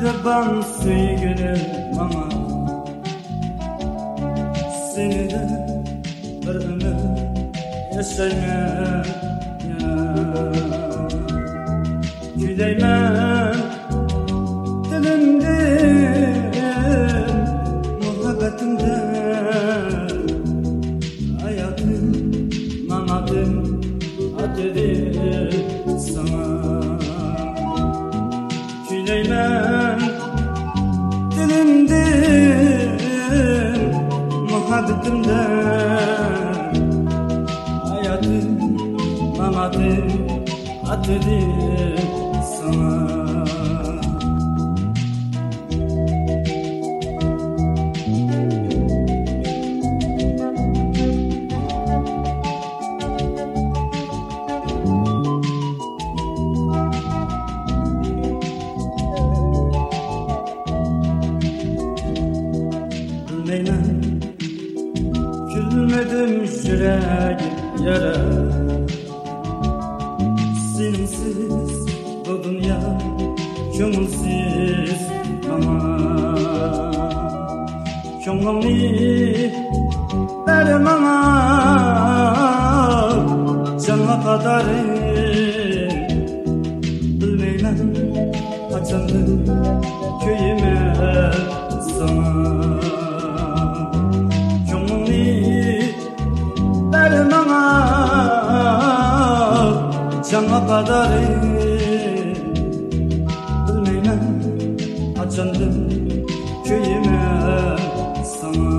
kurban sevgilim ama Seni de bir ömür yaşayma Güleymen dilimden muhabbetimden. Hayatım, mamadım, aterim sana. Küleymen muhabbetimden Hayatım, mamadım, aterim sana Gülmedim yüreğim yara Sensiz bu dünya Kömülsiz ama. Kömülni Berim ama. Canla kadarım Bilmeymen Kaçandım Canla kadarım Bilmeymen Kaçandım köyüme? Sana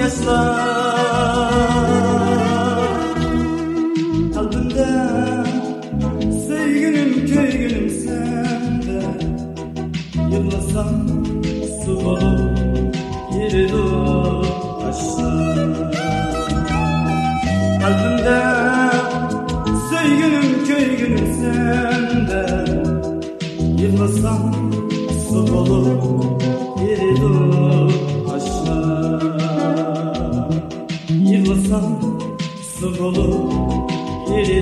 yaşlar Kalbimde sevgilim köygünüm sende Yıllasam su olur yeri dur taşlar. Kalbimde sevgilim köygünüm sende Yılmasam su olur yeri dur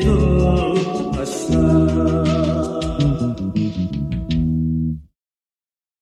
تو اصلا.